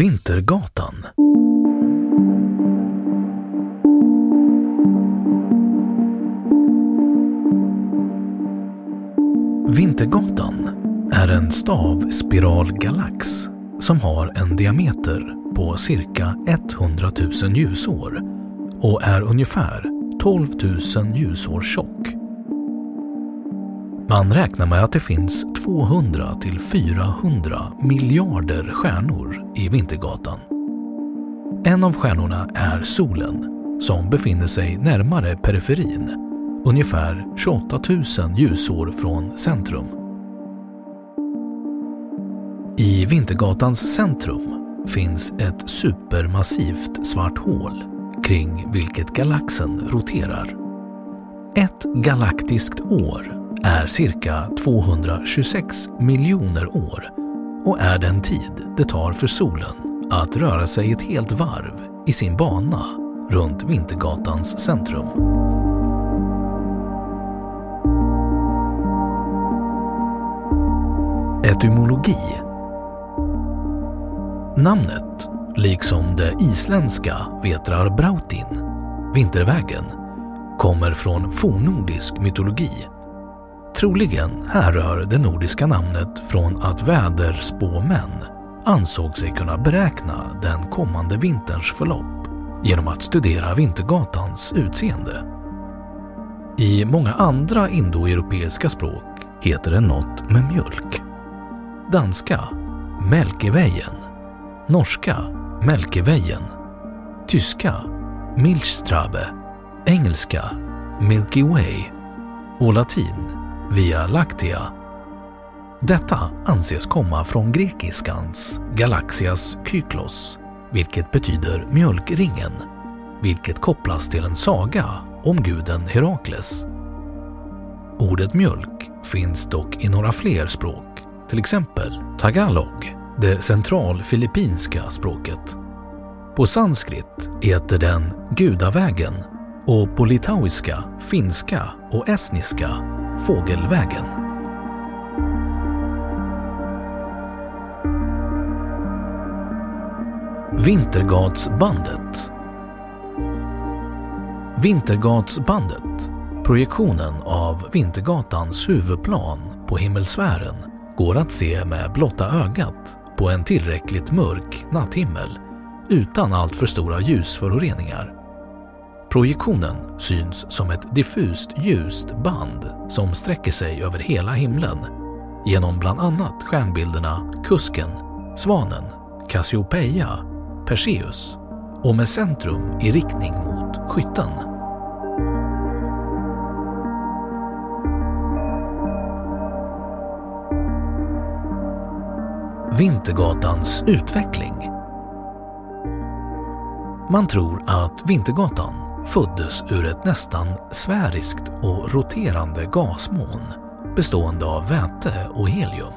Vintergatan Vintergatan är en stavspiralgalax som har en diameter på cirka 100 000 ljusår och är ungefär 12 000 ljusår tjock. Man räknar med att det finns 200 till 400 miljarder stjärnor i Vintergatan. En av stjärnorna är solen som befinner sig närmare periferin, ungefär 28 000 ljusår från centrum. I Vintergatans centrum finns ett supermassivt svart hål kring vilket galaxen roterar. Ett galaktiskt år är cirka 226 miljoner år och är den tid det tar för solen att röra sig ett helt varv i sin bana runt Vintergatans centrum. Etymologi Namnet, liksom det isländska Vetrar Brautin, vintervägen, kommer från fornnordisk mytologi. Troligen härrör det nordiska namnet från att väderspåmän ansåg sig kunna beräkna den kommande vinterns förlopp genom att studera Vintergatans utseende. I många andra indoeuropeiska språk heter det något med mjölk. Danska Melkevejen norska Melkevejen, tyska Milchstrabe, engelska Milky Way och latin Via Lactia. Detta anses komma från grekiskans Galaxias Kyklos, vilket betyder mjölkringen, vilket kopplas till en saga om guden Herakles. Ordet mjölk finns dock i några fler språk, till exempel tagalog det centralfilippinska språket. På sanskrit heter den Gudavägen och på litauiska, finska och estniska Fågelvägen. Vintergatsbandet Vintergatsbandet, projektionen av Vintergatans huvudplan på himmelsfären, går att se med blotta ögat på en tillräckligt mörk natthimmel utan alltför stora ljusföroreningar. Projektionen syns som ett diffust ljust band som sträcker sig över hela himlen genom bland annat stjärnbilderna Kusken, Svanen, Cassiopeia, Perseus och med centrum i riktning mot Skytten. Vintergatans utveckling man tror att Vintergatan föddes ur ett nästan sfäriskt och roterande gasmoln bestående av väte och helium.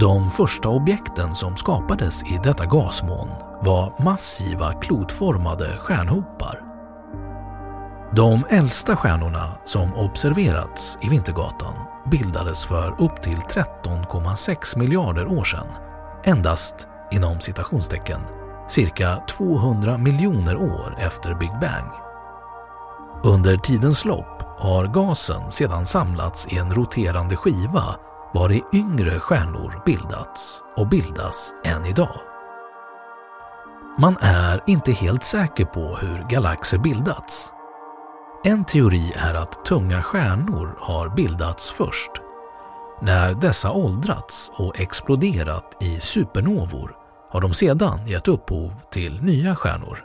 De första objekten som skapades i detta gasmoln var massiva klotformade stjärnhopar. De äldsta stjärnorna som observerats i Vintergatan bildades för upp till 13,6 miljarder år sedan. Endast inom citationstecken cirka 200 miljoner år efter Big Bang. Under tidens lopp har gasen sedan samlats i en roterande skiva var i yngre stjärnor bildats och bildas än idag. Man är inte helt säker på hur galaxer bildats. En teori är att tunga stjärnor har bildats först. När dessa åldrats och exploderat i supernovor har de sedan gett upphov till nya stjärnor.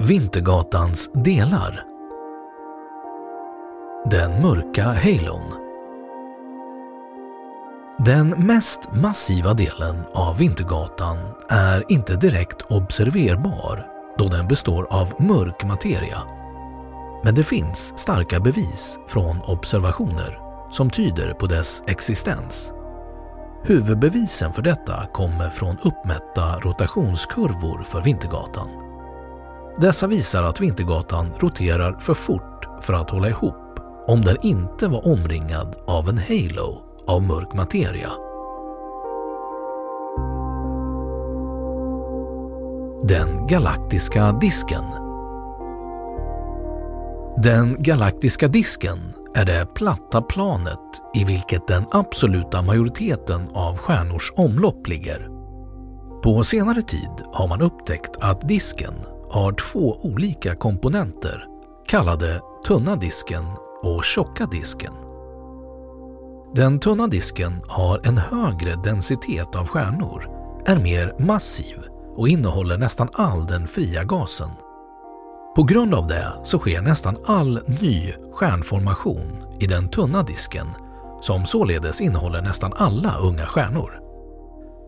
Vintergatans delar Den mörka halon Den mest massiva delen av Vintergatan är inte direkt observerbar då den består av mörk materia. Men det finns starka bevis från observationer som tyder på dess existens. Huvudbevisen för detta kommer från uppmätta rotationskurvor för Vintergatan. Dessa visar att Vintergatan roterar för fort för att hålla ihop om den inte var omringad av en halo av mörk materia. Den galaktiska disken den galaktiska disken är det platta planet i vilket den absoluta majoriteten av stjärnors omlopp ligger. På senare tid har man upptäckt att disken har två olika komponenter kallade tunna disken och tjocka disken. Den tunna disken har en högre densitet av stjärnor, är mer massiv och innehåller nästan all den fria gasen. På grund av det så sker nästan all ny stjärnformation i den tunna disken som således innehåller nästan alla unga stjärnor.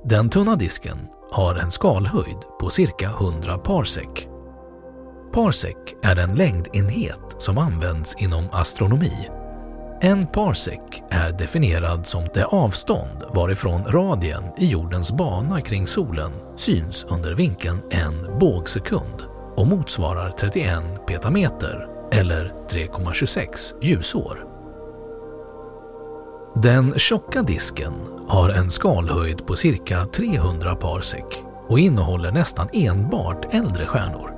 Den tunna disken har en skalhöjd på cirka 100 parsec. Parsec är en längdenhet som används inom astronomi. En parsec är definierad som det avstånd varifrån radien i jordens bana kring solen syns under vinkeln en bågsekund och motsvarar 31 petameter eller 3,26 ljusår. Den tjocka disken har en skalhöjd på cirka 300 parsec och innehåller nästan enbart äldre stjärnor.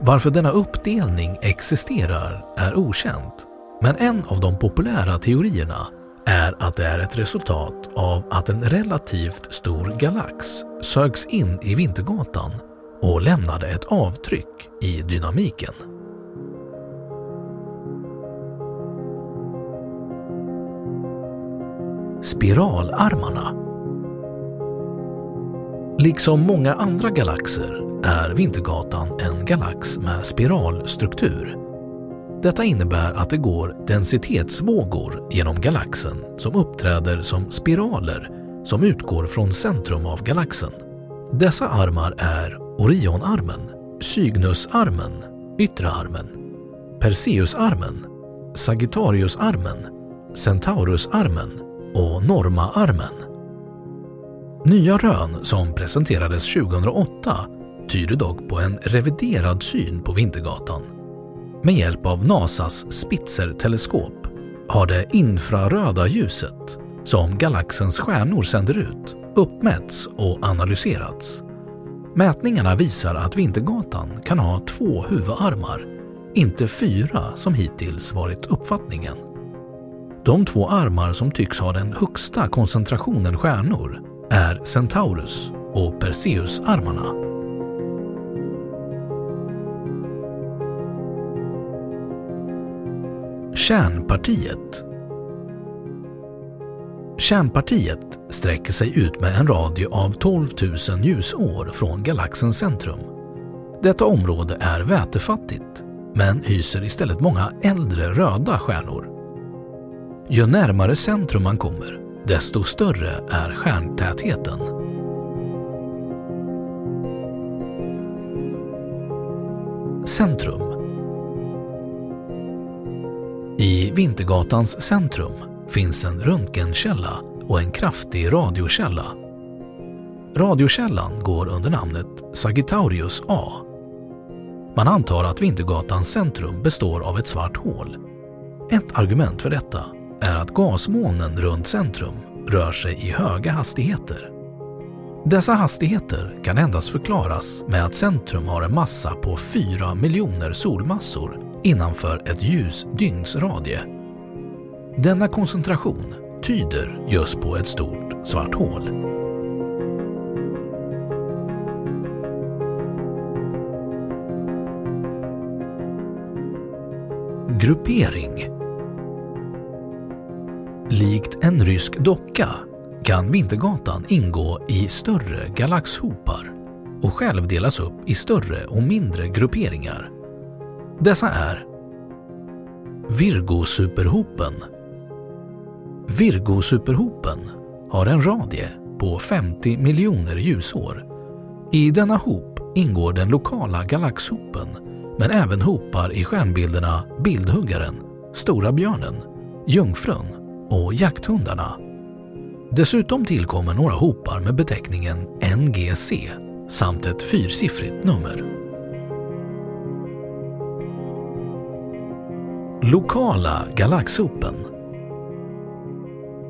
Varför denna uppdelning existerar är okänt, men en av de populära teorierna är att det är ett resultat av att en relativt stor galax sögs in i Vintergatan och lämnade ett avtryck i dynamiken. Spiralarmarna Liksom många andra galaxer är Vintergatan en galax med spiralstruktur. Detta innebär att det går densitetsvågor genom galaxen som uppträder som spiraler som utgår från centrum av galaxen. Dessa armar är Orionarmen, Cygnusarmen, yttre armen, Perseusarmen, Sagittariusarmen, Centaurusarmen och Normaarmen. Nya rön som presenterades 2008 tyder dock på en reviderad syn på Vintergatan. Med hjälp av NASAs Spitzer-teleskop har det infraröda ljuset, som galaxens stjärnor sänder ut, uppmätts och analyserats. Mätningarna visar att Vintergatan kan ha två huvudarmar, inte fyra som hittills varit uppfattningen. De två armar som tycks ha den högsta koncentrationen stjärnor är Centaurus och Perseus-armarna. Kärnpartiet Kärnpartiet sträcker sig ut med en radie av 12 000 ljusår från galaxens centrum. Detta område är vätefattigt, men hyser istället många äldre röda stjärnor. Ju närmare centrum man kommer, desto större är stjärntätheten. Centrum I Vintergatans centrum finns en röntgenkälla och en kraftig radiokälla. Radiokällan går under namnet Sagittarius A. Man antar att Vintergatans centrum består av ett svart hål. Ett argument för detta är att gasmolnen runt centrum rör sig i höga hastigheter. Dessa hastigheter kan endast förklaras med att centrum har en massa på 4 miljoner solmassor innanför ett ljus dygnsradie denna koncentration tyder just på ett stort svart hål. Gruppering Likt en rysk docka kan Vintergatan ingå i större galaxhopar och själv delas upp i större och mindre grupperingar. Dessa är Virgo-superhopen Virgo-superhopen har en radie på 50 miljoner ljusår. I denna hop ingår den lokala galaxhopen men även hopar i stjärnbilderna Bildhuggaren, Stora björnen, Jungfrun och Jakthundarna. Dessutom tillkommer några hopar med beteckningen NGC samt ett fyrsiffrigt nummer. Lokala galaxhopen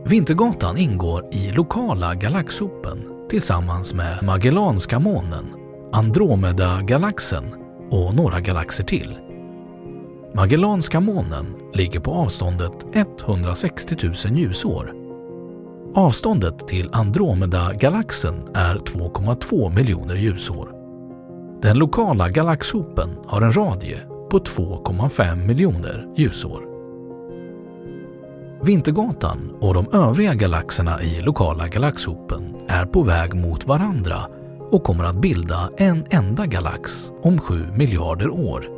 Vintergatan ingår i lokala galaxhopen tillsammans med Magellanska månen, Andromeda-galaxen och några galaxer till. Magellanska månen ligger på avståndet 160 000 ljusår. Avståndet till Andromeda-galaxen är 2,2 miljoner ljusår. Den lokala galaxhopen har en radie på 2,5 miljoner ljusår. Vintergatan och de övriga galaxerna i lokala galaxhopen är på väg mot varandra och kommer att bilda en enda galax om 7 miljarder år.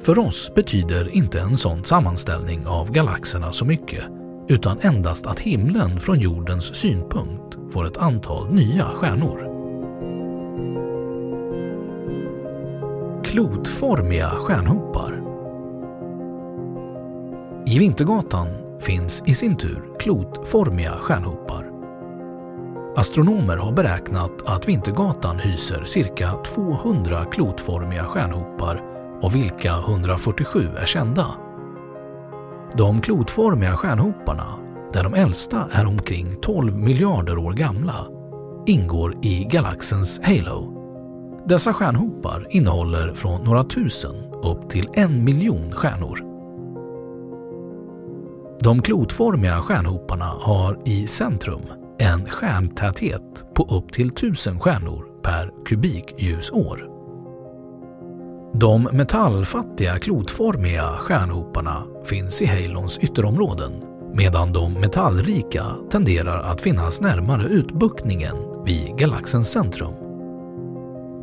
För oss betyder inte en sån sammanställning av galaxerna så mycket utan endast att himlen från jordens synpunkt får ett antal nya stjärnor. Klotformiga stjärnhopar I Vintergatan finns i sin tur klotformiga stjärnhopar. Astronomer har beräknat att Vintergatan hyser cirka 200 klotformiga stjärnhopar av vilka 147 är kända. De klotformiga stjärnhoparna, där de äldsta är omkring 12 miljarder år gamla, ingår i galaxens halo. Dessa stjärnhopar innehåller från några tusen upp till en miljon stjärnor. De klotformiga stjärnhoparna har i centrum en stjärntäthet på upp till 1000 stjärnor per kubikljusår. De metallfattiga klotformiga stjärnhoparna finns i halons ytterområden medan de metallrika tenderar att finnas närmare utbuktningen vid galaxens centrum.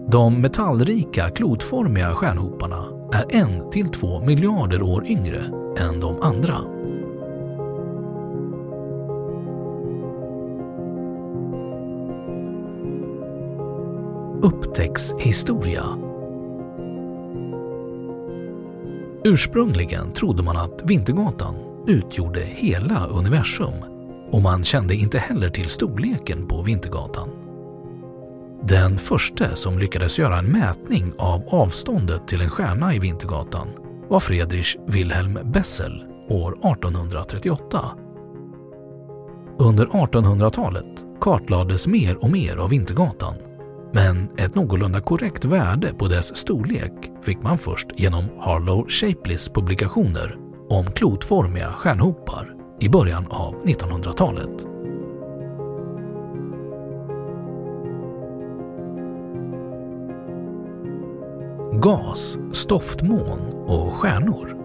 De metallrika klotformiga stjärnhoparna är en till två miljarder år yngre än de andra. Upptäcktshistoria. Ursprungligen trodde man att Vintergatan utgjorde hela universum och man kände inte heller till storleken på Vintergatan. Den första som lyckades göra en mätning av avståndet till en stjärna i Vintergatan var Friedrich Wilhelm Bessel år 1838. Under 1800-talet kartlades mer och mer av Vintergatan men ett någorlunda korrekt värde på dess storlek fick man först genom Harlow Shapleys publikationer om klotformiga stjärnhopar i början av 1900-talet. Gas, stoftmoln och stjärnor.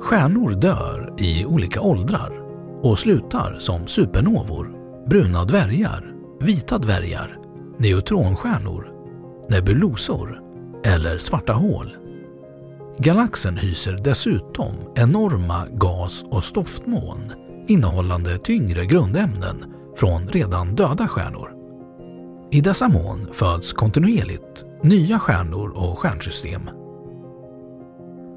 Stjärnor dör i olika åldrar och slutar som supernovor, bruna dvärgar vita dvärgar, neutronstjärnor, nebulosor, eller svarta hål. Galaxen hyser dessutom enorma gas och stoftmoln innehållande tyngre grundämnen från redan döda stjärnor. I dessa moln föds kontinuerligt nya stjärnor och stjärnsystem.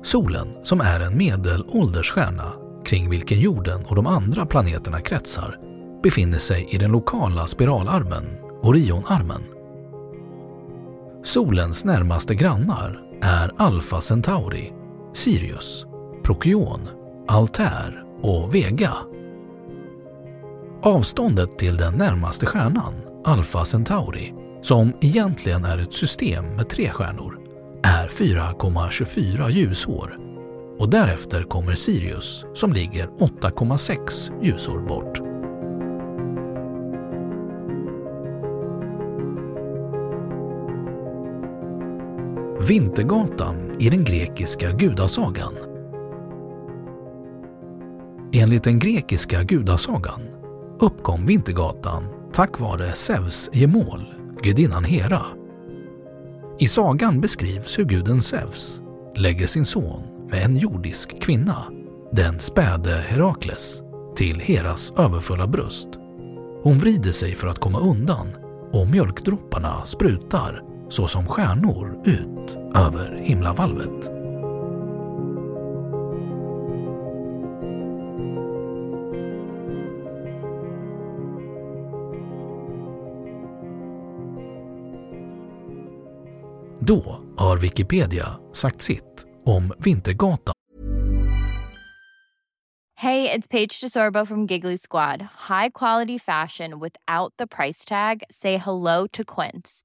Solen, som är en medelålders stjärna kring vilken jorden och de andra planeterna kretsar, befinner sig i den lokala spiralarmen, Orionarmen. Solens närmaste grannar är Alpha Centauri, Sirius, Procyon, Altair och Vega. Avståndet till den närmaste stjärnan, Alpha Centauri, som egentligen är ett system med tre stjärnor, är 4,24 ljusår och därefter kommer Sirius som ligger 8,6 ljusår bort. Vintergatan i den grekiska gudasagan. Enligt den grekiska gudasagan uppkom Vintergatan tack vare Zeus gemål, gudinnan Hera. I sagan beskrivs hur guden Zeus lägger sin son med en jordisk kvinna, den späde Herakles, till Heras överfulla bröst. Hon vrider sig för att komma undan och mjölkdropparna sprutar såsom stjärnor ut över himlavalvet. Då har Wikipedia sagt sitt om Vintergatan. Hey, it's Paige DeSorbo from Giggly Squad. High quality fashion without the price tag. Say hello to Quince.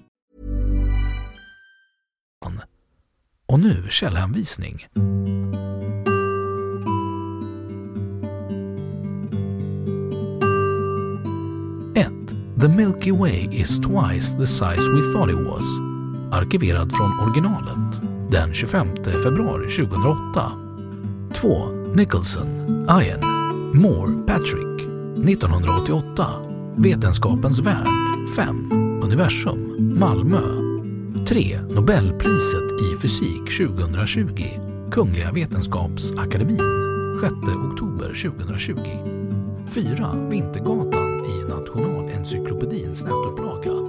Och nu källhänvisning. The Milky Way is twice the size we thought it was. Arkiverad från originalet den 25 februari 2008. 2. Nicholson, Ian, Moore, Patrick. 1988. Vetenskapens värld 5. Universum, Malmö 3. Nobelpriset i fysik 2020 Kungliga Vetenskapsakademin 6 oktober 2020 4. Vintergatan i Nationalencyklopedins nätupplaga